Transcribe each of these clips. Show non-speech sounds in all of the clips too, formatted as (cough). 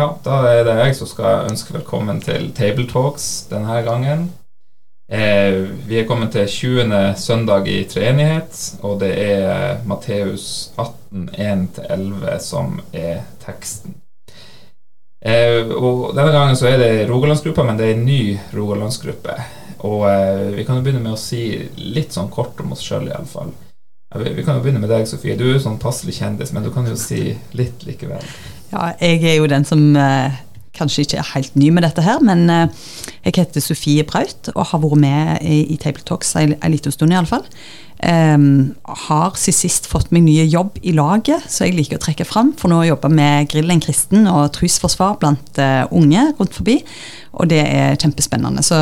Ja, da er det jeg som skal ønske velkommen til Table Talks denne gangen. Eh, vi er kommet til 20. søndag i treenighet, og det er Matteus 18, 1-11 som er teksten. Eh, og Denne gangen så er det Rogalandsgruppa, men det er en ny Rogalandsgruppe. Og eh, vi kan jo begynne med å si litt sånn kort om oss sjøl, iallfall. Vi kan jo begynne med deg, Sofie. Du er jo sånn passelig kjendis, men du kan jo si litt likevel. Ja, jeg er jo den som eh, kanskje ikke er helt ny med dette her, men eh, jeg heter Sofie Braut og har vært med i, i Table Talks en, en liten stund iallfall. Um, har siden sist fått meg nye jobb i laget, så jeg liker å trekke fram. For nå jobber med Grillen kristen og trosforsvar blant uh, unge rundt forbi. Og det er kjempespennende. Så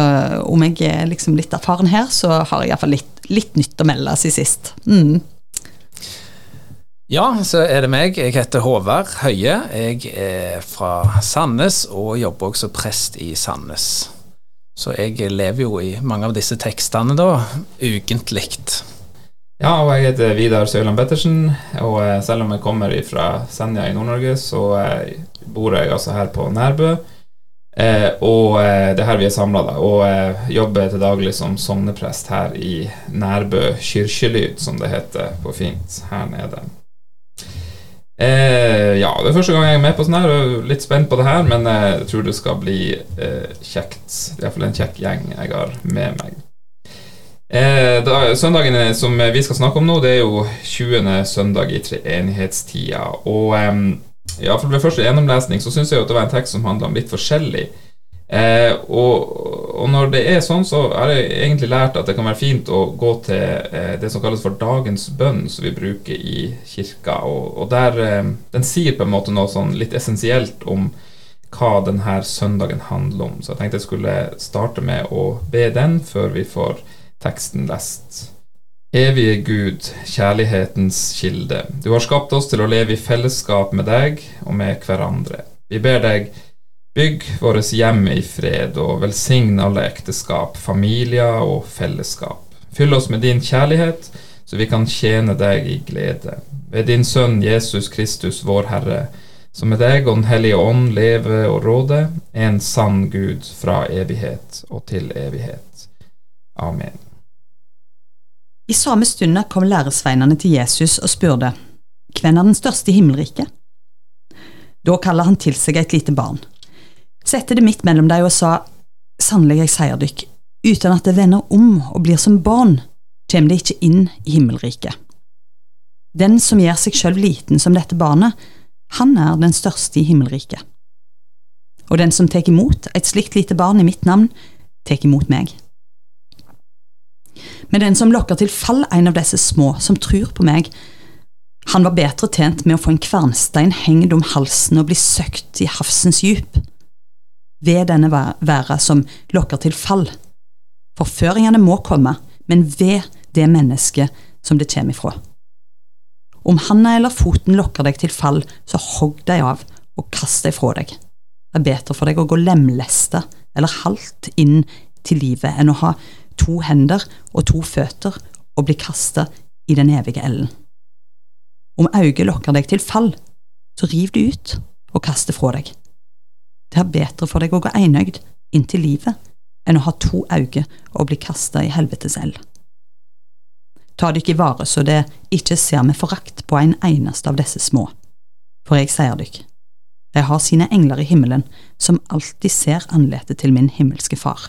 om jeg er liksom litt erfaren her, så har jeg iallfall litt, litt nytt å melde siden sist. Mm. Ja, så er det meg. Jeg heter Håvard Høie. Jeg er fra Sandnes og jobber også prest i Sandnes. Så jeg lever jo i mange av disse tekstene da, ukentlig. Ja, og jeg heter Vidar Søyland Pettersen, og eh, selv om jeg kommer fra Senja i Nord-Norge, så eh, bor jeg altså her på Nærbø. Eh, og det er her vi er samla, da. Og jobber til daglig som sogneprest her i Nærbø kirkelyd, som det heter på fint her nede. Eh, ja, det er første gang jeg er med på sånn her, og litt spent på det her, men eh, jeg tror det skal bli eh, kjekt. Iallfall en kjekk gjeng jeg har med meg. Eh, da, søndagen som vi skal snakke om nå, det er jo 20. søndag i treenighetstida. Og eh, ja, for ved første gjennomlesning så syns jeg at det var en tekst som handla om litt forskjellig. Eh, og, og, når det er sånn, så har jeg egentlig lært at det kan være fint å gå til eh, det som kalles for dagens bønn, som vi bruker i kirka. Og, og der, eh, Den sier på en måte noe sånn litt essensielt om hva denne søndagen handler om. Så jeg tenkte jeg skulle starte med å be den før vi får teksten lest. Evige Gud, kjærlighetens kilde. Du har skapt oss til å leve i fellesskap med deg og med hverandre. Vi ber deg Bygg våre hjem i fred, og velsign alle ekteskap, familier og fellesskap. Fyll oss med din kjærlighet, så vi kan tjene deg i glede. Ved din Sønn Jesus Kristus, vår Herre, som med deg og Den hellige ånd lever og råder, en sann Gud fra evighet og til evighet. Amen. I samme stund kom læresveinene til Jesus og spurte, Hvem er den største i himmelriket? Da kaller han til seg et lite barn sette det midt mellom deg og sa, sannelig jeg sier dykk, uten at det vender om og blir som barn, kommer det ikke inn i himmelriket. Den som gjør seg sjøl liten som dette barnet, han er den største i himmelriket. Og den som tar imot et slikt lite barn i mitt navn, tar imot meg. Men den som lokker til fall en av disse små som tror på meg, han var bedre tjent med å få en kvernstein hengt om halsen og bli søkt i havsens djup ved denne væra som lokker til fall. Forføringene må komme, men ved det mennesket som det kommer ifra. Om handa eller foten lokker deg til fall, så hogg deg av og kast deg fra deg. Det er bedre for deg å gå lemlesta eller halvt inn til livet enn å ha to hender og to føtter og bli kasta i den evige ellen. Om øyet lokker deg til fall, så riv det ut og kast det fra deg. Det er bedre for deg å gå enøgd inn til livet enn å ha to øyne og bli kasta i helvetes eld. Ta dykk i vare så det ikke ser med forakt på en eneste av disse små, for jeg sier dykk, jeg har sine engler i himmelen som alltid ser andletet til min himmelske far.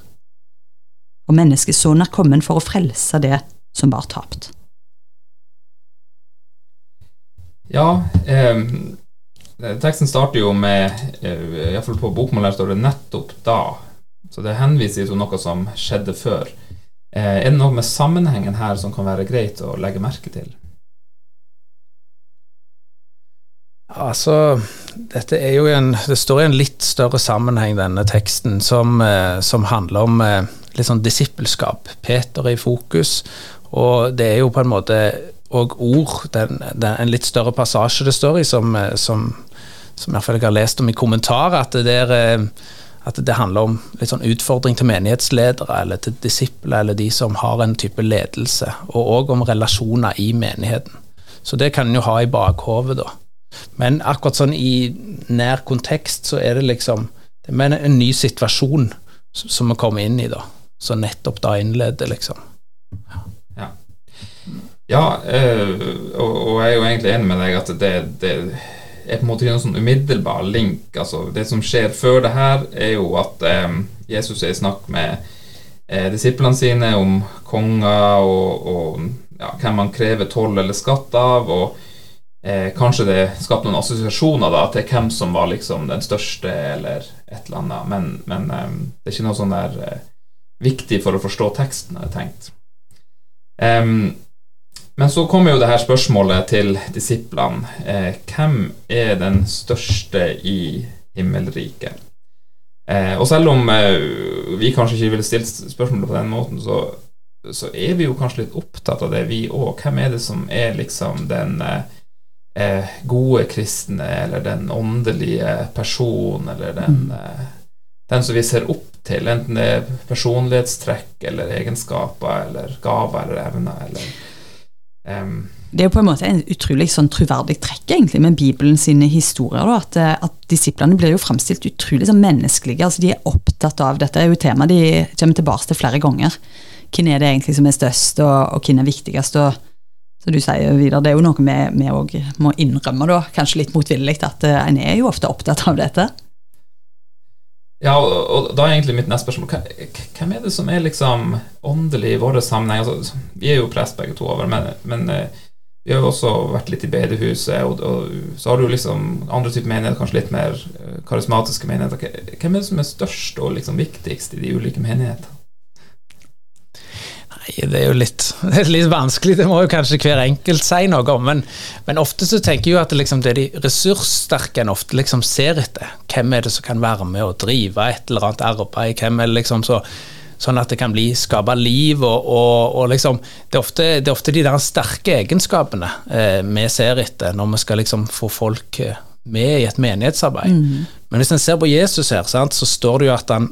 Og menneskesonen er kommet for å frelse det som var tapt. Ja, eh, Teksten starter jo med eh, Iallfall på bokmål her står det 'nettopp da'. Så det henviser til noe som skjedde før. Eh, er det noe med sammenhengen her som kan være greit å legge merke til? Altså, dette er jo en Det står i en litt større sammenheng, denne teksten, som, eh, som handler om eh, litt sånn disippelskap. Peter er i fokus, og det er jo på en måte og ord. Den, den, en litt større passasje det står i, som, eh, som, som jeg, jeg har lest om i kommentarer, at det, er, at det handler om litt sånn utfordring til menighetsledere eller til disipler eller de som har en type ledelse, og òg om relasjoner i menigheten. Så det kan en jo ha i bakhovet, da. Men akkurat sånn i nær kontekst så er det liksom det er en ny situasjon som vi kommer inn i, da. Så nettopp da innleder, liksom. Ja. Ja, øh, og, og, jeg er jo egentlig enig med deg at det, det er på en måte ikke noen sånn umiddelbar link. Altså, det som skjer før det her, er jo at eh, Jesus er i snakk med eh, disiplene sine om konger og, og ja, hvem han krever toll eller skatt av. og eh, kanskje det skapte noen assosiasjoner da, til hvem som var liksom den største, eller et eller annet. Men, men eh, det er ikke noe sånn der eh, viktig for å forstå teksten, har jeg tenkt. Um, men så kommer jo det her spørsmålet til disiplene. Eh, hvem er den største i himmelriket? Eh, og selv om eh, vi kanskje ikke ville stilt spørsmålet på den måten, så, så, er vi jo kanskje litt opptatt av det, vi òg. Hvem er det som er liksom den eh, eh, gode kristne, eller den åndelige person, eller den, mm. eh, den som vi ser opp til, enten det er personlighetstrekk eller egenskaper eller gaver eller evner eller um, det er jo på en måte en utrolig sånn troverdig trekk egentlig med Bibelen sine historier. Da, at, eh, at disiplene blir jo framstilt utrolig sånn menneskelige. altså De er opptatt av dette. er jo tema de kommer tilbake til flere ganger. Hvem er det egentlig som er størst, og, og hvem er viktigst? og så du sier videre, Det er jo noe vi òg må innrømme, da, kanskje litt motvillig, at uh, en er jo ofte opptatt av dette. Ja, og, da er egentlig mitt neste spørsmål Hvem er det som er liksom åndelig i våre sammenheng? Altså, vi er jo prest begge to over, men, men uh, vi har jo også vært litt i bedehuset, og, og så har du liksom andre typer menigheter, kanskje litt mer uh, karismatiske menigheter. Hvem er det som er størst og liksom viktigst i de ulike menighetene? Det er jo litt, (laughs) det er litt, vanskelig, det må jo kanskje hver enkelt si noe om. Men, men ofte så tenker jeg jo at det, liksom, det er de ressurssterke en ofte liksom ser etter. Hvem er det som kan være med å drive et eller annet arbeid? Hvem er det liksom så Sånn at det kan bli skape liv, og, og, og, liksom det er, ofte, det er, ofte, de der sterke egenskapene eh, vi ser etter når vi skal liksom få folk eh, med i et menighetsarbeid. Mm. Men hvis en ser på Jesus her, sant, så står det jo at han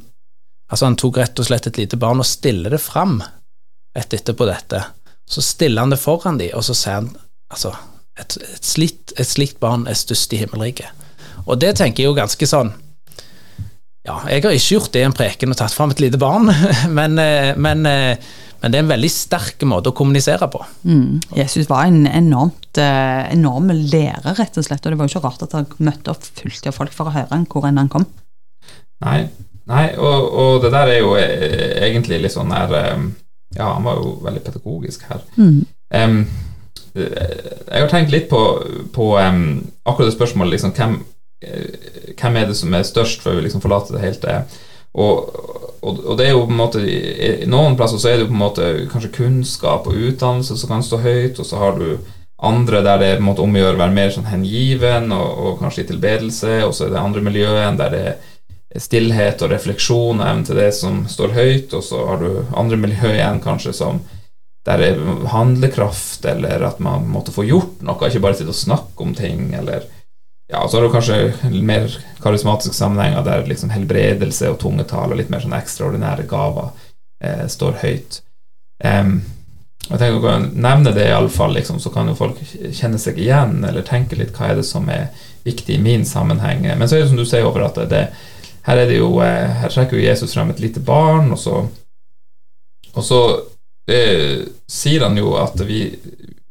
Altså Han tok rett og slett et lite barn og stiller det fram rett etterpå dette, så stiller han det foran dem, og så sier han altså et, et, slikt, et slikt barn er størst i himmelriket. Og det tenker jeg jo ganske sånn Ja, jeg har ikke gjort det i en preken og tatt fram et lite barn, (laughs) men, eh, men, eh, men, det er en veldig sterk måte å kommunisere på. Mm. Jesus var en enormt eh, enorm lærer, rett og slett, og det var jo ikke rart at han møtte opp fullt av folk for å høre hvor enn han kom. Nei, Nei og, og, det der er jo egentlig litt sånn der ja, han var jo veldig pedagogisk her. Mm. Um, jeg har tenkt litt på, på um, akkurat det spørsmålet liksom, hvem, uh, hvem, er det som er størst før vi liksom forlater det helt? Uh, og, og, og, det er jo på en måte I noen plasser så er det jo på en måte kanskje kunnskap og utdannelse som kan stå høyt, og så har du andre der det er på en måte om å gjøre å være mer sånn hengiven og, og kanskje i tilbedelse, og så er det andre miljøer der det er stillhet og refleksjon evnen til det som står høyt, og så har du andre miljø igjen kanskje som der er handlekraft, eller at man måtte få gjort noe, ikke bare sitte og snakke om ting, eller ja, så har du kanskje mer karismatiske sammenhenger der liksom helbredelse og tungetall og litt mer sånn ekstraordinære gaver eh, står høyt. Um, jeg tenker å nevne det iallfall, liksom, så kan jo folk kjenne seg igjen, eller tenke litt hva er det som er viktig i min sammenheng. Men så er det som du sier over at det, det her, er det jo, eh, her trekker jo Jesus frem et lite barn, og så, og så eh, sier han jo at vi,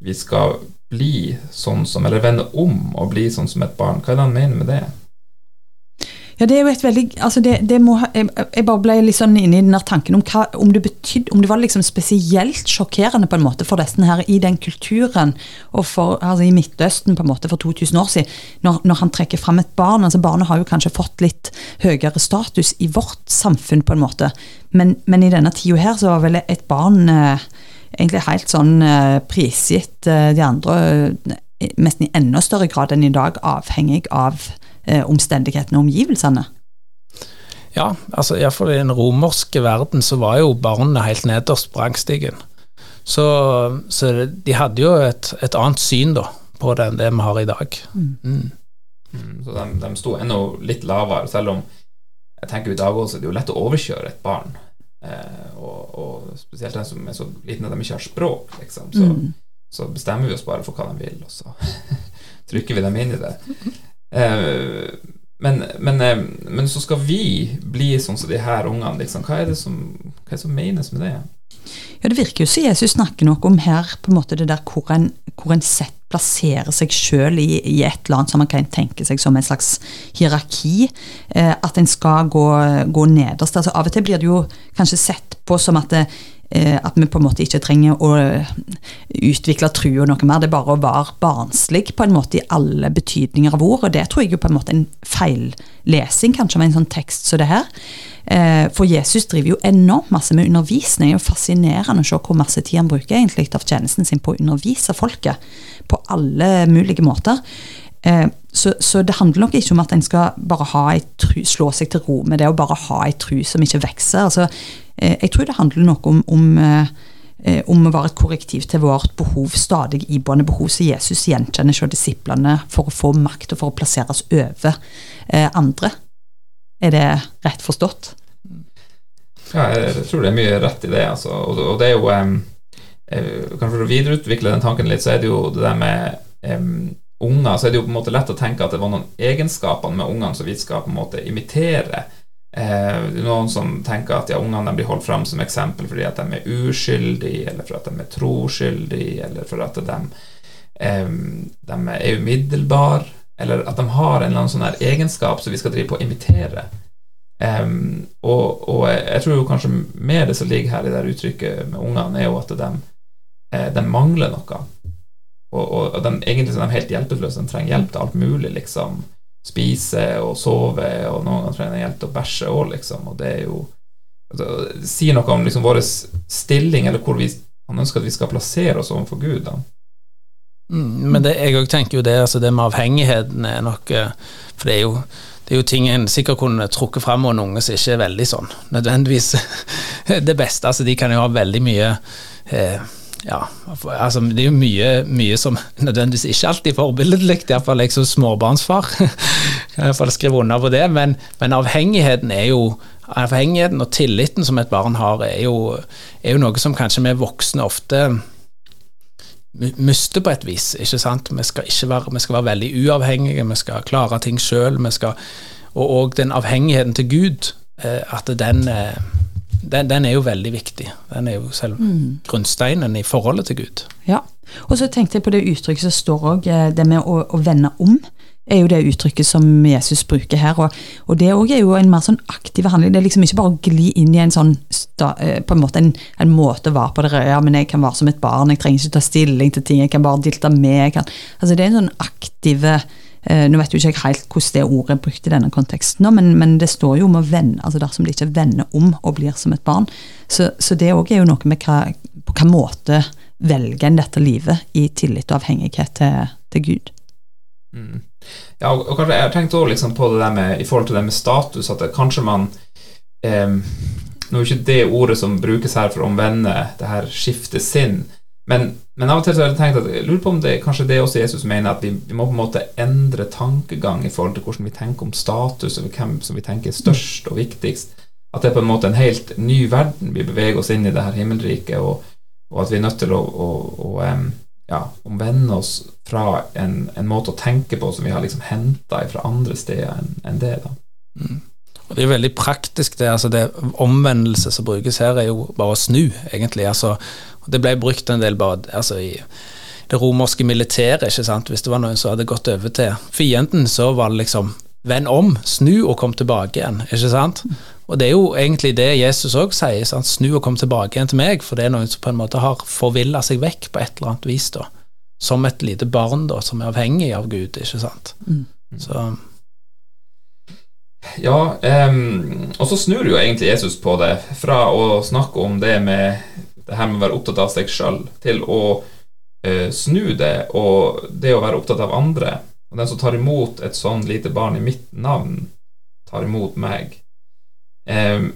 vi, skal bli sånn som Eller vende om og bli sånn som et barn. Hva er det han mener med det? Ja, det er jo et veldig altså det, det må, jeg, jeg, bare ble litt sånn inne i den tanken om, hva, om det betydde Om det var liksom spesielt sjokkerende på en måte for disse her i den kulturen, og for, altså i Midtøsten på en måte for 2000 år siden, når, når han trekker fram et barn. altså Barnet har jo kanskje fått litt høyere status i vårt samfunn, på en måte, men, men i denne tida her så var vel et barn eh, egentlig helt sånn eh, prisgitt eh, de andre i- nesten i enda større grad enn i dag avhengig av eh, omstendighetene og omgivelsene. Ja, altså iallfall i den romerske verden så var jo barna helt nederst på rangstigen. Så, så de hadde jo et, et annet syn da på det enn det vi har i dag. Mm. Mm, Så de, de sto ennå litt lavere, selv om jeg tenker i dag også det er jo lett å overkjøre et barn. Eh, og, og spesielt den som er så liten at de ikke har språk, liksom. Så, Mm. så bestemmer vi oss bare for hva de vil, og så (laughs) trykker vi dem inn i det. Eh, men, men, eh, men så skal vi bli sånn som de her ungene, liksom. Hva er som, hva er det som menes med det? Ja, Det virker jo som Jesus snakker noe om her, på en måte det der hvor en, hvor en sett plasserer seg sjøl i, i et eller annet som man kan tenke seg som en slags hierarki. Eh, at en skal gå, gå nederst. altså Av og til blir det jo kanskje sett på som at, det, eh, at vi på en måte ikke trenger å eh, utvikle trua noe mer. Det er bare å være barnslig på en måte i alle betydninger av ord. Og det tror jeg jo på en måte en feillesing kanskje med en sånn tekst som det her. Eh, For Jesus driver jo enormt masse med undervisning. Det er jo fascinerende å se hvor masse tid han bruker egentlig av tjenesten sin på å undervise folket. På alle mulige måter. Eh, Så, så det handler nok ikke om at en skal bare ha tru, slå seg til ro med det å bare ha ei tru som ikke vokser. Altså, eh, jeg tror det handler nok om, om eh, om å være et korrektiv til vårt behov, stadig iboende behov som Jesus gjenkjenner hos disiplene for å få makt og for å plasseres over andre. Er det rett forstått? Ja, jeg tror det er mye rett i det, altså. Og, det er jo eh, Kanskje for å videreutvikle den tanken litt, så er det jo det der med em, unger, så er det jo på en måte lett å tenke at det var noen egenskaper med ungene som vi skal på en måte imitere. Eh, noen som tenker at ja, ungene blir holdt fram som eksempel fordi at de er uskyldige, eller for at de er troskyldige, eller for at de, eh, de er umiddelbare, eller at de har en eller annen sånn her egenskap som vi skal drive på å imitere. Em, og, og jeg tror jo kanskje mer det som ligger her i det uttrykket med ungene, er jo at de, eh, de mangler noe. Og, og, og de, egentlig så er de helt hjelpeløse. De trenger hjelp til alt mulig, liksom. Spise og sove, og noen ganger trenger de hjelp til å bæsje òg, liksom. Og det er jo altså, Det sier noe om liksom vår stilling, eller hvor vi, han ønsker at vi skal plassere oss overfor Gud. da. Mm, men det, jeg òg tenker jo det, altså det med avhengigheten er nok eh, For det er jo, det er jo ting en sikkert kunne trukket fram av en unge som ikke er veldig sånn nødvendigvis (laughs) det beste. Altså de kan jo ha veldig mye eh, ja, altså det er jo mye, mye som nødvendigvis ikke alltid er forbilledlig, iallfall jeg som småbarnsfar kan iallfall skrive under på det, men, men avhengigheten er jo Avhengigheten og tilliten som et barn har, er jo, er jo noe som kanskje vi voksne ofte mi- mister på et vis. ikke sant? Vi skal, ikke være, vi skal være veldig uavhengige, vi skal klare ting sjøl. Og, og den avhengigheten til Gud, eh, at den, eh, den, den er jo veldig viktig. Den er jo selv grunnsteinen i forholdet til Gud. Ja. Og så tenkte jeg på det uttrykket som står òg, det med å, å vende om. er jo det uttrykket som Jesus bruker her. Og, og det òg er jo en mer sånn aktiv handling. Det er liksom ikke bare å gli inn i en sånn eh, på en måte en, en måte å være på det Ja, men jeg kan være som et barn, jeg trenger ikke ta stilling til ting, jeg kan bare dilte med. Altså Det er en sånn aktive eh, Nå vet jo ikke jeg helt hvordan det ordet er brukt i denne konteksten, men, men det står jo om å vende, altså dersom det ikke vender om og blir som et barn. Så, så det òg er jo noe med hva, på hvilken måte velger en dette livet i tillit og avhengighet til, til Gud. Mm. Ja, og kanskje jeg har tenkt også liksom på det der med i forhold til det med status, at det, kanskje man eh, Nå er ikke det ordet som brukes her for å omvende det her skiftet sinn, men, men av og til så har jeg tenkt at jeg lurer på om det kanskje det også Jesus mener, at vi, vi må på en måte endre tankegang i forhold til hvordan vi tenker om status, og hvem som vi tenker er størst og viktigst. At det er på en måte en helt ny verden vi beveger oss inn i det her himmelriket, og, og at vi er nødt til å, å, å ja, omvende oss fra en, en måte å tenke på som vi har liksom henta fra andre steder enn en det. da. Og Det er veldig praktisk. det, altså det Omvendelse som brukes her, er jo bare å snu, egentlig. altså Det ble brukt en del bare altså i det romerske militæret. ikke sant, Hvis det var noen som hadde gått over til fienden, så var det liksom Vend om, snu og kom tilbake igjen. ikke sant? Og Det er jo egentlig det Jesus òg sier. Sant? Snu og kom tilbake igjen til meg, for det er noen som på en måte har forvilla seg vekk på et eller annet vis. da, Som et lite barn da, som er avhengig av Gud. ikke sant? Så Ja, um, og så snur jo egentlig Jesus på det, fra å snakke om det med det her med å være opptatt av seg sjøl, til å eh, snu det, og det å være opptatt av andre. Og den som tar imot et sånn lite barn i mitt navn, tar imot meg. Eh,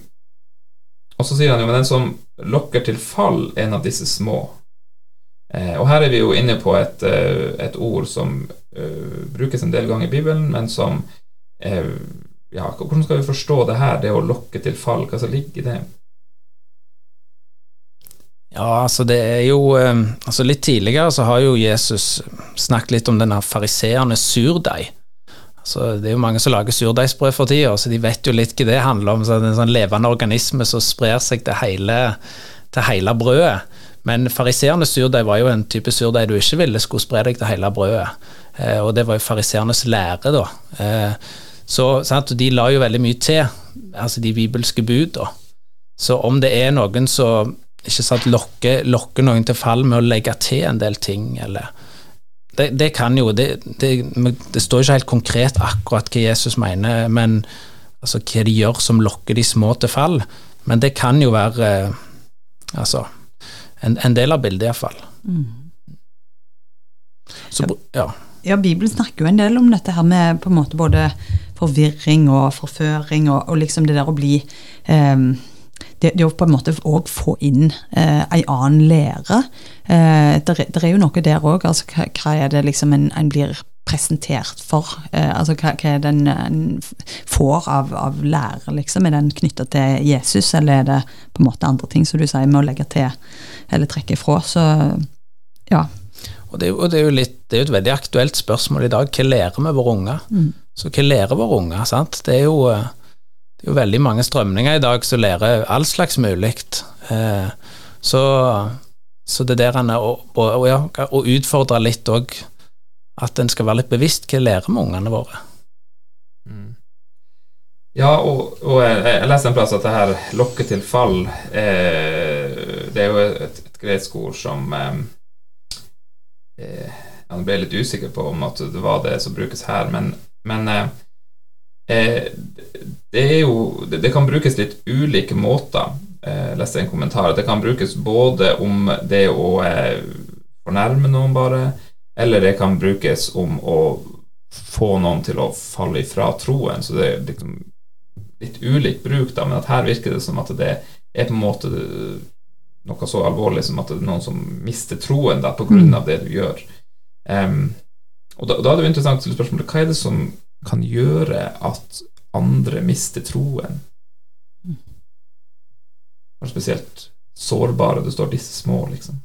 og så sier han jo, men den som lokker til fall en av disse små. Eh, og her er vi jo inne på et, eh, et ord som uh, brukes en del ganger i Bibelen, men som uh, ja, Hvordan skal vi forstå det her, det å lokke til fall? Hva som ligger i det? Ja, altså det er jo altså Litt tidligere så har jo Jesus snakket litt om denne fariseerne surdeig. Altså, det er jo mange som lager surdeigsbrød for tida, så de vet jo litt hva det handler om. Så det er en sånn levende organisme som sprer seg til hele, til hele brødet. Men fariseernes surdeig var jo en type surdeig du ikke ville skulle spre deg til hele brødet. Eh, og det var jo fariseernes lære, da. Eh, så sant, De la jo veldig mye til, altså de bibelske bud. da. Så om det er noen som ikke sant, lokke, lokke, noen til fall med å legge til en del ting, eller det, det, kan jo det, det, det, står ikke helt konkret akkurat hva Jesus mener, men altså hva de gjør som lokker de små til fall. Men det kan jo være altså en, en, del av bildet, iallfall. Mm. Så, ja. ja. Bibelen snakker jo en del om dette her med på en måte både forvirring og forføring, og, og liksom det der å bli eh, det, det å på en måte òg få inn eh, en annen lære. Eh, det, det, er jo noe der òg. Altså, hva, hva, er det liksom en, en blir presentert for? Eh, altså, hva, hva, er det en, en får av, av, lære, liksom? Er den knytta til Jesus, eller er det på en måte andre ting som du sier, med å legge til eller trekke ifra? Så ja. Og det, og det, er jo litt, det er jo et veldig aktuelt spørsmål i dag. Hva lærer vi våre unger? Mm. Så hva lærer våre unger? sant? Det er jo eh, det er jo veldig mange strømninger i dag som lærer all slags mulig. Eh, så, så, det der han er å, å, å utfordre litt òg, at en skal være litt bevisst hva lærer vi ungene våre. Mm. Ja, og, og jeg, jeg leste en plass at det her 'lokke til fall' eh, Det er jo et, et gresk ord som eh, eh, Jeg ble litt usikker på om at det var det som brukes her, men, men Eh, det er jo Det kan brukes litt ulike måter. Jeg eh, leste en kommentar. Det kan brukes både om det å eh, fornærme noen, bare, eller det kan brukes om å få noen til å falle ifra troen. Så det er liksom litt ulik bruk, da, men at her virker det som at det er på en måte noe så alvorlig som at det er noen som mister troen da, på grunn av det du gjør. Um, og da, da, er det jo interessant stille spørsmålet hva er det som kan gjøre at andre mister troen. Og spesielt sårbare. Det står 'disse små', liksom.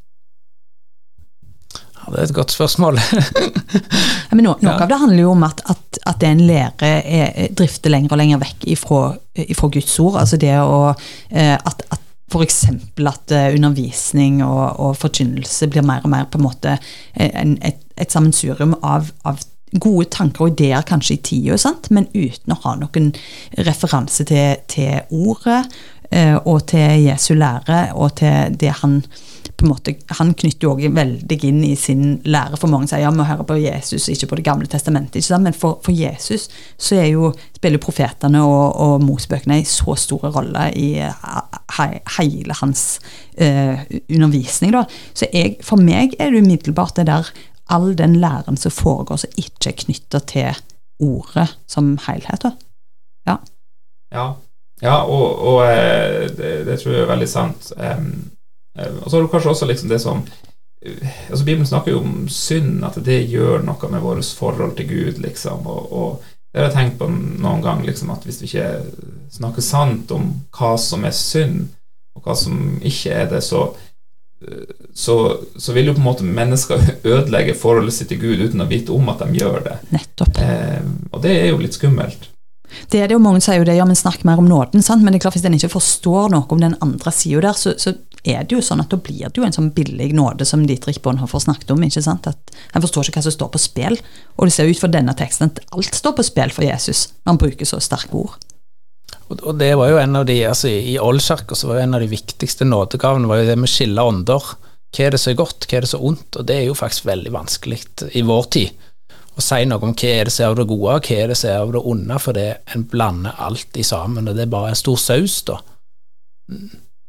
Ja, Det er et godt spørsmål. (laughs) ja, men noe, Noe ja. av det handler jo om at, at, at en lære er, drifter lenger og lenger vekk ifra, ifra Guds ord. altså det å, eh, at, at F.eks. at eh, undervisning og, og, forkynnelse blir mer og mer på en måte eh, en, et, et sammensurium av, av gode tanker og ideer kanskje i tida, men uten å ha noen referanse til, til ordet eh, og til Jesu lære og til det han på en måte, Han knytter jo også veldig inn i sin lære. For mange sier ja, vi hører på Jesus, ikke på Det gamle testamentet. ikke sant? Men for, for Jesus så er jo, spiller profetene og, og Mosebøkene en så stor rolle i he, hele hans eh, undervisning. da. Så jeg, for meg er det umiddelbart det der all den læren som foregår som ikke er knytta til ordet som helhet. Ja. ja. ja og, og eh, det, det, tror jeg er veldig sant. Um, og så har du kanskje også liksom det som altså Bibelen snakker jo om synd, at det gjør noe med vårt forhold til Gud, liksom. Og, og det har jeg tenkt på noen gang, liksom, at hvis vi ikke snakker sant om hva som er synd, og hva som ikke er det, så så, så, vil jo på en måte mennesker (laughs) ødelegge forholdet sitt til Gud uten å vite om at de gjør det. Nettopp. Eh, og det er jo litt skummelt. Det er det jo Mange sier jo det, ja, men snakk mer om nåden. sant? Men det er klart hvis en ikke forstår noe om den andre sida der, så, så, er det jo sånn at da blir det jo en sånn billig nåde som Dietrich Bonhoeffer snakket om. ikke sant? At Han forstår ikke hva som står på spill. Og det ser ut for denne teksten at alt står på spill for Jesus når han bruker så sterke ord. Og det var jo en av de, altså I Ålkirka så var jo en av de viktigste nådegavene var jo det med å skille ånder. Hva er det som er godt, hva er det som er ondt? Og det er jo faktisk veldig vanskelig i vår tid å si noe om hva er det som er av det gode, og hva er det som er av det onde, for det en blander alt i sammen, og det er bare en stor saus, da.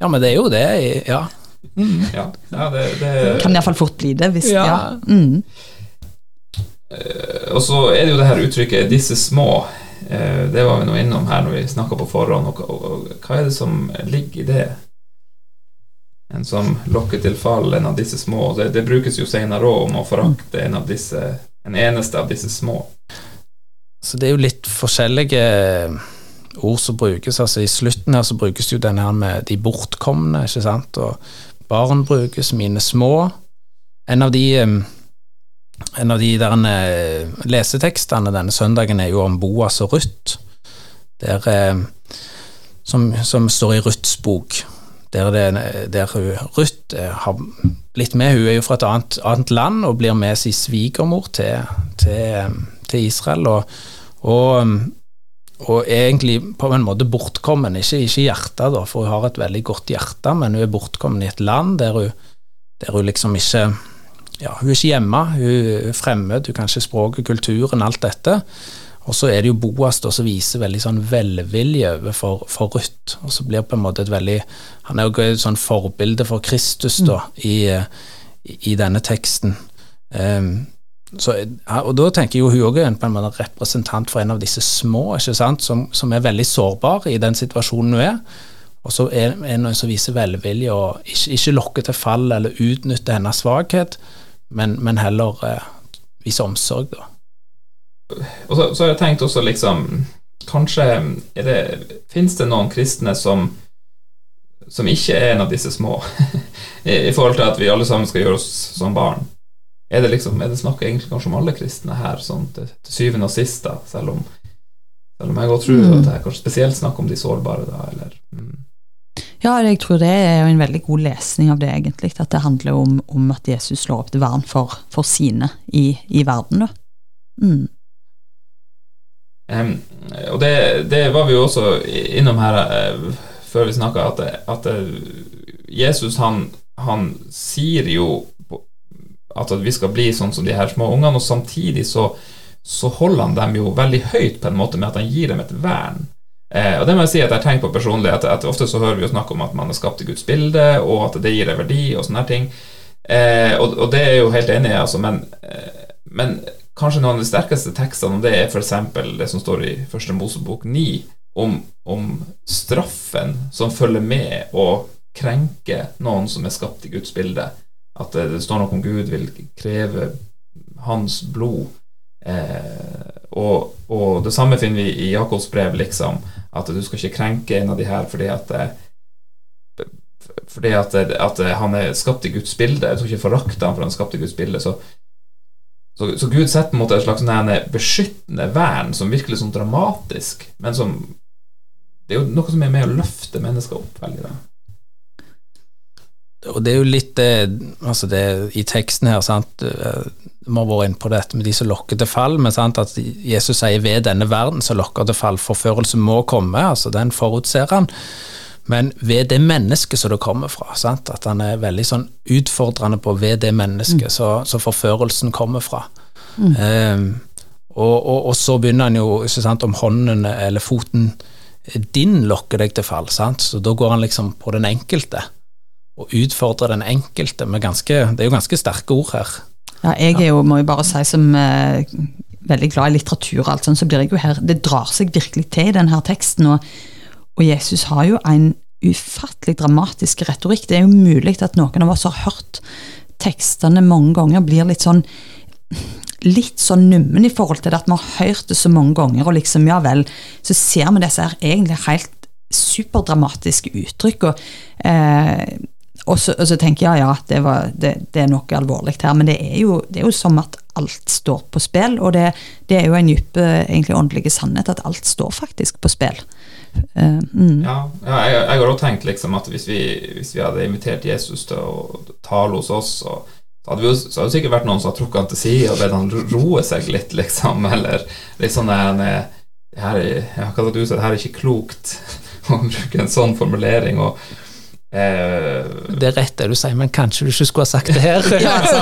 Ja, men det er jo det, ja. Ja, ja det, det Kan iallfall fort bli det. Hvis, Ja. ja. Mm. Og så er det jo det her uttrykket 'disse små'. Eh, Det var vi nå innom her når vi snakka på forhånd. Og, og, og hva er det som ligger i det? En som lokker til fall, en av disse små. Det, det brukes jo senere òg om å forakte en av disse en eneste av disse små. Så det er jo litt forskjellige ord som brukes. Altså I slutten her så brukes jo den her med de bortkomne, ikke sant. Og barn brukes, mine små. En av de en av de der eh, lesetekstene denne søndagen er jo om Boas og Ruth, der, eh, som, som står i Ruths bok. Der, det, der Ruth eh, har blitt med. Hun er jo fra et annet, annet land og blir med sin svigermor til, til, til Israel. Og, og, og er egentlig på en måte bortkommen, ikke i hjertet, da, for hun har et veldig godt hjerte, men hun er bortkommen i et land der hun, der hun liksom ikke ja, Hun er ikke hjemme, hun er fremmed, hun kan ikke språket, kulturen, alt dette. Og så er det jo Boas da, som viser veldig sånn velvilje overfor for Ruth, og så blir på en måte et veldig Han er jo et sånn forbilde for Kristus da, i, i denne teksten. Um, så, og da tenker jo hun òg er på en måte representant for en av disse små, ikke sant, som, som er veldig sårbar i den situasjonen hun er. Og så er det noen som viser velvilje og ikke, ikke lokker til fall eller utnytter hennes svakhet, men, men heller eh, vise omsorg, da. Og så, så har jeg tenkt også liksom Kanskje er det Fins det noen kristne som som ikke er en av disse små, (laughs) I, forhold til at vi alle sammen skal gjøre oss som barn? Er det liksom, er det snakk egentlig kanskje om alle kristne her, sånn til, til syvende og sist, da, selv om, selv om jeg godt tror Mm. at det er kanskje spesielt snakk om de sårbare, da, eller. Ja, jeg tror det er jo en veldig god lesning av det, egentlig. At det handler om, om at Jesus slår opp til vern for, for sine i, i verden. Da. Mm. Um, og det, det var vi jo også innom her uh, før vi snakka, at, at uh, Jesus han, han sier jo at, at vi skal bli sånn som de her små ungene, og samtidig så, så holder han dem jo veldig høyt på en måte med at han gir dem et vern. Eh, og det må jeg si at jeg tenker på personlig, at, at ofte så hører vi jo snakk om at man er skapt i Guds bilde, og at det gir en verdi, og sånne her ting. Eh, og, og det er jeg jo helt enig i, altså, men, eh, men kanskje noen av de sterkeste tekstene om det er f.eks. det som står i Første Mosebok 9, om, om straffen som følger med å krenke noen som er skapt i Guds bilde. At det, det står noe om Gud vil kreve hans blod. Eh, og, og det samme finner vi i Jakobs brev, liksom, at du skal ikke krenke en av de her fordi at eh, fordi at, at han er skapt i Guds bilde. Jeg tror ikke forakte han for han er skapt i Guds bilde. Så, så, så Gud setter på en måte et slags sånn beskyttende vern som virkelig sånn dramatisk, men som Det er jo noe som er med å løfte mennesker opp veldig. da. Og det er jo litt det, altså det i teksten her, sant eh, Vi har vært inne på dette med de som lokker til fall, men sant, at Jesus sier ved denne verden så lokker til fall. Forførelse må komme, altså den forutser han. Men ved det mennesket som det kommer fra, sant? at han er veldig sånn utfordrende på ved det mennesket mm. som forførelsen kommer fra. Eh, og, og, og så begynner han jo sant, om hånden eller foten din lokker deg til fall, sant? så da går han liksom på den enkelte og utfordrer den enkelte med ganske Det er jo ganske sterke ord her. Ja, jeg er jo, må jo bare si, som eh, veldig glad i litteratur og alt sånt, så blir jeg jo her Det drar seg virkelig til i denne teksten, og, og Jesus har jo en ufattelig dramatisk retorikk. Det er jo mulig at noen av oss har hørt tekstene mange ganger, blir litt sånn litt sånn nummen i forhold til det at vi har hørt det så mange ganger, og liksom, ja vel, så ser vi disse her egentlig helt superdramatiske uttrykk, og eh, og så, og så tenker jeg ja, ja, det, var, det, det er noe alvorlig her, men det er, jo, det er jo som at alt står på spill, og det, er jo en dyp egentlig åndelig sannhet at alt står faktisk på spill. Uh, mm. Ja, ja jeg, jeg har også tenkt liksom at hvis vi, hvis vi hadde invitert Jesus til å tale hos oss, så hadde, vi, så hadde det sikkert vært noen som hadde trukket han til side og bedt han ro- roe seg litt, liksom, eller litt sånn det her er, Hva sa du, det her er ikke klokt (laughs) å bruke en sånn formulering, og eh, Det er rett det du sier, men kanskje du ikke skulle ha sagt det her? (laughs) Ja, (laughs) så.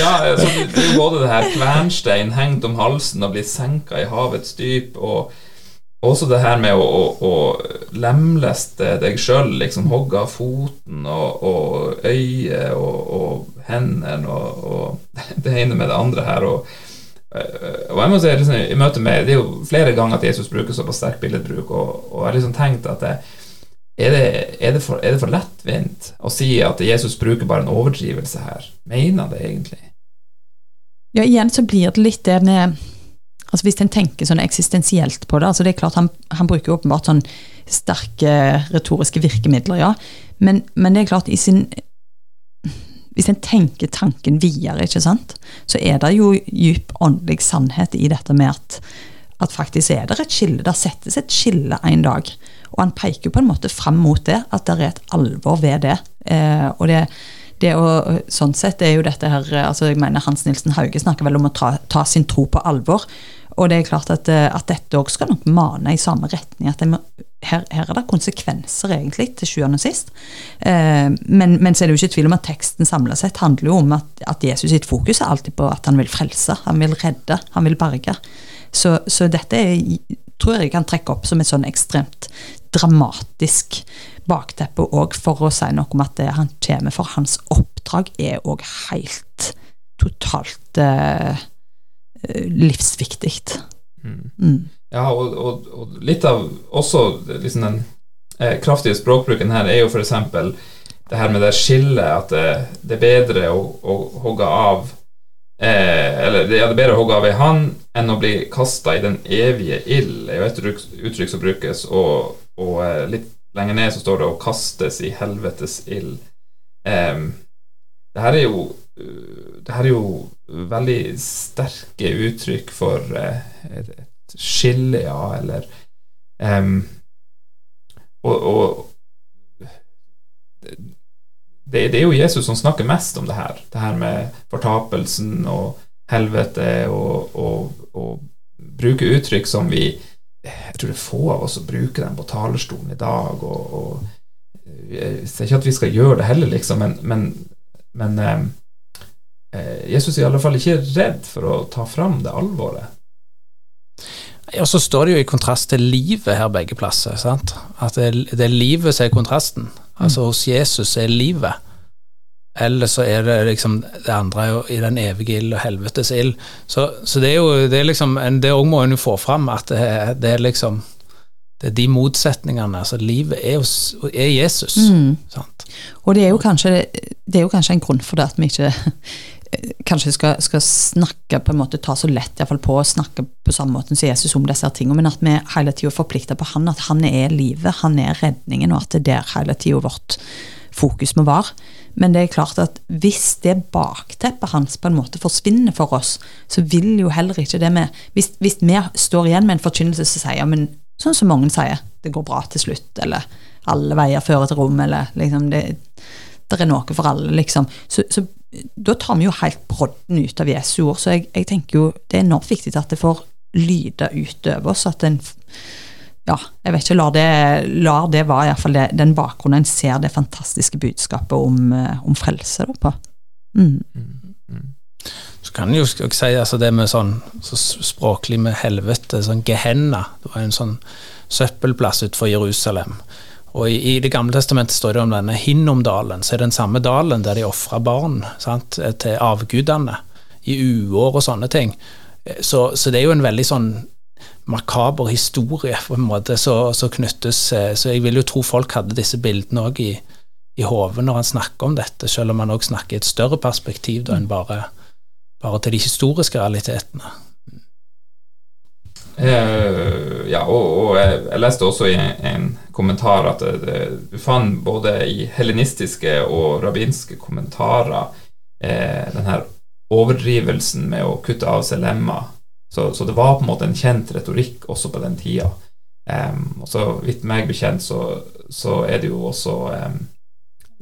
Ja, altså, det er både det her kvernstein hengt om halsen og blir senka i havets dyp, og også det her med å, å, å lemleste deg sjøl, liksom hogge av foten og, og øyet og, og hendene og, og, det ene med det andre her. Og, eh, og jeg må si, liksom, i møte med Det er jo flere ganger at Jesus bruker såpass sterk billedbruk, og, og jeg har liksom tenkt at det, er det, er, det for, er det for lettvint å si at Jesus bruker bare en overdrivelse her? Mener han det egentlig? Ja, igjen så blir det litt det med altså Hvis en tenker sånn eksistensielt på det altså det er klart Han, han bruker åpenbart sånn sterke retoriske virkemidler, ja. Men, men, det er klart, i sin Hvis en tenker tanken videre, ikke sant, så er det jo djup åndelig sannhet i dette med at, at faktisk er det et skille. Der settes et skille en dag. Og han peker på en måte fram mot det, at det er et alvor ved det. Eh, og det, det å, sånn sett er jo dette her altså jeg mener Hans Nilsen Hauge snakker vel om å ta, ta sin tro på alvor. Og det er klart at, eh, at dette òg skal nok mane i samme retning. at må, her, her, er det konsekvenser, egentlig, til sjuende og sist. Eh, men, men, så er det jo ikke tvil om at teksten samla sett handler jo om at, at Jesus sitt fokus er alltid på at han vil frelse, han vil redde, han vil berge. Så, så dette er, tror jeg kan trekke opp som et sånn ekstremt dramatisk bakteppe òg for å si noe om at det han kommer for. Hans oppdrag er òg helt totalt eh, livsviktig. Mm. Mm. Ja, og, og, og, litt av også liksom den eh, kraftige språkbruken her er jo f.eks. det her med det skillet, at det, det er bedre å, å hogge av eh, Eller det er bedre å hogge av ei hand enn å bli kasta i den evige ild, er jo et uttrykk som brukes. og og eh, litt lenger ned så står det 'å kastes i helvetes ild'. Eh, det her er jo uh, det her er jo veldig sterke uttrykk for uh, et, skille, ja, eller og, og det, det, er jo Jesus som snakker mest om det her. Det her med fortapelsen og helvete, og, og, og bruke uttrykk som vi jeg tror det er få av oss som bruker den på talerstolen i dag. og, og jeg sier ikke at vi skal gjøre det heller, liksom, men, men, men eh, eh Jesus er i alle fall ikke redd for å ta fram det alvoret. Og så står det jo i kontrast til livet her begge plasser. sant? At det er, det er livet som er kontrasten. Altså mm. hos Jesus er livet. Eller så er det liksom det andre i den evige ild og helvetes ild. Så, så, det er jo det er liksom, det òg må en jo få fram, at det, det, er liksom det er de motsetningene. altså Livet er, hos, er Jesus. Mm. Og det er, jo kanskje, det er jo kanskje en grunn for det at vi ikke kanskje skal, skal, snakke på en måte, ta så lett fall, på å snakke på samme måte som Jesus om disse tingene, men at vi hele tida forplikter på han, at han er livet, han er redningen, og at det er der hele tida vårt fokus må være. Men det er klart at hvis det bakteppet hans på en måte forsvinner for oss, så vil jo heller ikke det med Hvis, hvis vi står igjen med en forkynnelse som sier men sånn som mange sier, det går bra til slutt, eller alle veier fører til rom, eller liksom det, det er noe for alle, liksom. Så, så da tar vi jo helt brodden ut av Jesu ord. Så jeg, jeg, tenker jo det er enormt viktig at det får lyde utover oss. At en ja, jeg vet ikke, lar det, lar det være iallfall den bakgrunnen en ser det fantastiske budskapet om, eh, om frelse da, på. Mm. Mm, mm. Så kan en jo si altså det med sånn så språklig med helvete, sånn Gehenna. Det var en sånn søppelplass utenfor Jerusalem. Og i, i, Det gamle testamentet står det om denne Hinnomdalen. Så er det den samme dalen der de ofra barn sant, til avgudene i uår og sånne ting. Så, så det er jo en veldig sånn makaber historie på en måte som knyttes eh, Så jeg vil jo tro folk hadde disse bildene òg i, i hodet når han snakker om dette, selv om han òg snakker i et større perspektiv da, enn bare, bare til de historiske realitetene. Uh, ja, og, og jeg, jeg, leste også i en, en kommentar at det, det, du fant både i helenistiske og rabbinske kommentarer eh, den her overdrivelsen med å kutte av seg lemmer så, så, det var på en måte en kjent retorikk også på den tida. Um, og så vidt meg bekjent, så, så, er det jo også um,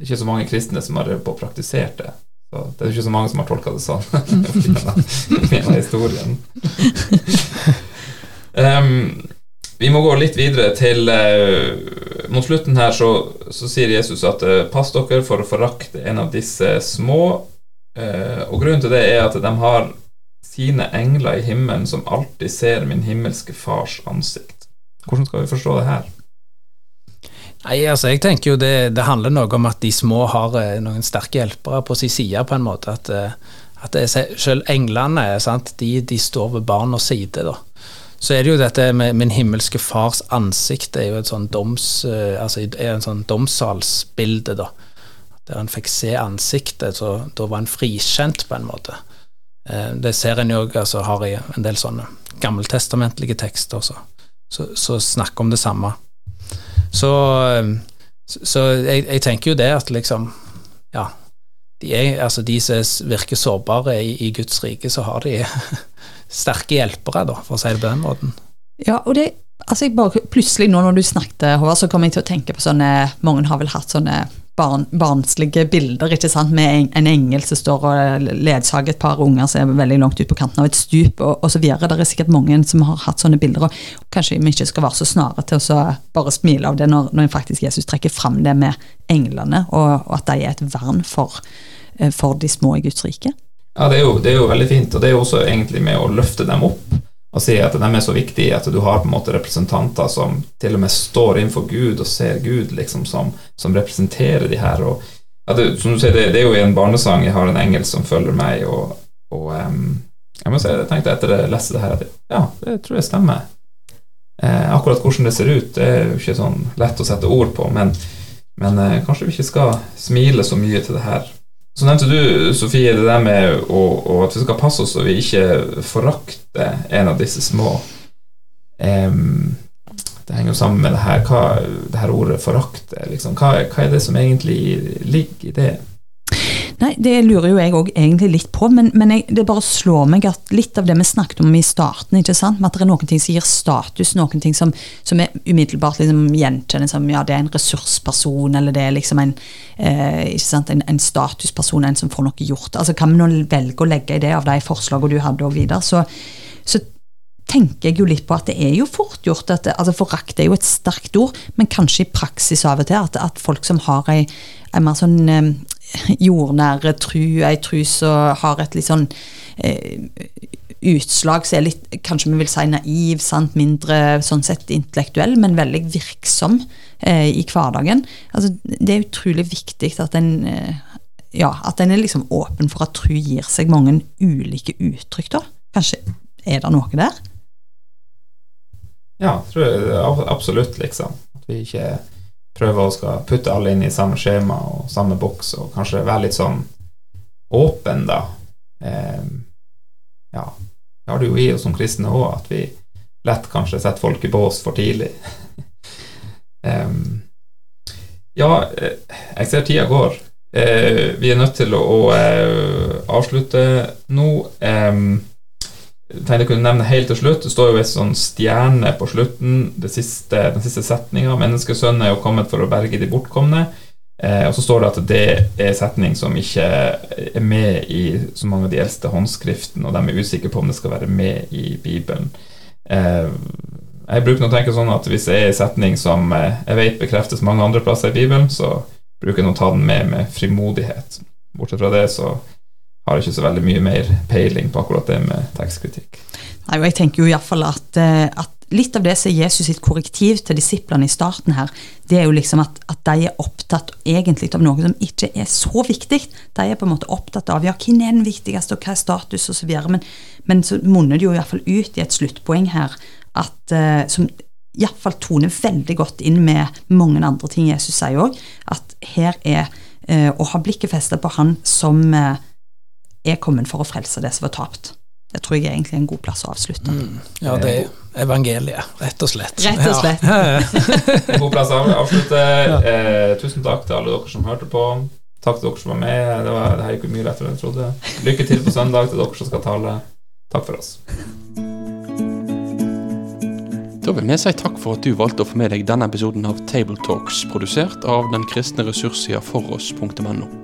ikke så mange kristne som har på praktisert det. Så det er ikke så mange som har tolka det sånn (laughs) gjennom (laughs) historien. (laughs) um, vi må gå litt videre til uh, Mot slutten her så, så sier Jesus at uh, pass dere for å forakte en av disse små. Uh, og grunnen til det er at de har sine engler i himmelen som alltid ser min himmelske fars ansikt. hvordan skal vi forstå det her? Nei, altså jeg tenker jo det, det handler noe om at de små har noen sterke hjelpere på sin side, på en måte. At, at selv englene sant? De, de står ved barnas side. da. Så er det jo dette med min himmelske fars ansikt, det er jo et sånn doms, eh, altså en sånn domssalsbilde, da. Der en fikk se ansiktet, så da var en frikjent, på en måte. Det ser en jo altså, har i en del sånne gammeltestamentlige tekster også, så, så snakker om det samme. Så, så jeg, jeg, tenker jo det at liksom Ja. De, er, altså de som virker sårbare i, i Guds rike, så har de (laughs) sterke hjelpere, da, for å si det på den måten. Ja, og det altså jeg bare Plutselig nå når du snakket, Håvard, så kom jeg til å tenke på sånne Mange har vel hatt sånne barn, barnslige bilder ikke sant, med en, en, engel som står og ledsager et par unger som er veldig langt ut på kanten av et stup, og, og så videre. Det er sikkert mange som har hatt sånne bilder, og kanskje vi ikke skal være så snare til å bare smile av det når, når faktisk Jesus trekker fram det med englene, og, og at de er et vern for, eh, for de små i Guds rike. Ja, det er, jo, det er jo veldig fint, og det er jo også egentlig med å løfte dem opp og si at de er så viktige at du har på en måte representanter som til og med står innenfor Gud og ser Gud, liksom, som, som representerer de her. Og, ja, det, som du sier, det, det, er jo i en barnesang jeg har en engel som følger meg, og, og um, jeg må si, jeg tenkte etter jeg leste det her at ja, det tror jeg stemmer. Eh, akkurat hvordan det ser ut, det er jo ikke sånn lett å sette ord på, men, men eh, kanskje vi ikke skal smile så mye til det her så nevnte du, Sofie, det der med å, å, at vi skal passe oss så vi ikke forakter en av disse små. Um, det henger jo sammen med det her, hva, det her ordet 'forakte'. Liksom. Hva, hva, er det som egentlig ligger i det? Nei, Det lurer jo jeg òg egentlig litt på, men, men jeg, det bare slår meg at litt av det vi snakket om i starten, ikke sant, at det er noen ting som gir status, noen ting som, som er umiddelbart liksom gjenkjennes som ja, det er en ressursperson, eller det er liksom en, eh, en, en, statusperson, en som får noe gjort. Altså Kan vi nå velge å legge i det av de forslagene du hadde, og videre, så, så tenker jeg jo litt på at det er jo fort gjort at altså Forakt er jo et sterkt ord, men kanskje i praksis av og til at, at folk som har ei, ei mer sånn eh, jordnære tru, ei tru som har et litt sånn eh, utslag som er litt, kanskje vi vil si naiv, sant? mindre sånn sett intellektuell, men veldig virksom eh, i hverdagen. Altså, det er utrolig viktig at en eh, ja, at en er liksom åpen for at tru gir seg mange ulike uttrykk. da. Kanskje er det noe der? Ja, tror jeg absolutt, liksom. At vi ikke prøve å skal putte alle inn i samme skjema og samme boks, og kanskje være litt sånn åpen, da. Eh, ja, vi har det jo i oss som kristne òg, at vi lett kanskje setter folk i bås for tidlig. (laughs) eh, ja, jeg ser tida går. Eh, vi er nødt til å eh, avslutte nå. Eh, tenkte jeg kunne nevne helt til slutt. Det står jo ei sånn stjerne på slutten. Siste, den siste setninga. 'Menneskesønnen er jo kommet for å berge de bortkomne'. Eh, og så står det at det er en setning som ikke er med i så mange av de eldste håndskriftene, og de er usikre på om det skal være med i Bibelen. Eh, jeg bruker å tenke sånn at hvis det er en setning som eh, jeg vet bekreftes mange andre plasser i Bibelen, så bruker jeg å ta den med med frimodighet. Bortsett fra det så har ikke så veldig mye mer peiling på akkurat det med tekstkritikk. Nei, og jeg tenker jo iallfall at, eh, at litt av det som er Jesus sitt korrektiv til disiplene i starten her, det er jo liksom at, at, de er opptatt egentlig av noe som ikke er så viktig. De er på en måte opptatt av ja, hvem er den viktigste, og hva er status, osv. Men, men så munner det jo iallfall ut i et sluttpoeng her at, uh, som iallfall toner veldig godt inn med mange andre ting Jesus sier òg, at her er uh, å ha blikket festet på han som uh, er kommet for å frelse det som var tapt. Det tror jeg er egentlig en god plass å avslutte. Mm. Ja, det er evangeliet, rett og slett. Rett og slett. Ja. en (laughs) god plass å avslutte. (laughs) Eh, tusen takk til alle dere som hørte på. Takk til dere som var med. Det, var, det her gikk mye lettere enn jeg trodde. Lykke til på søndag til dere som skal tale. Takk for oss. Da vil vi si takk for at du valgte å få med deg denne episoden av Tabletalks, produsert av den kristne ressurssida foross.no.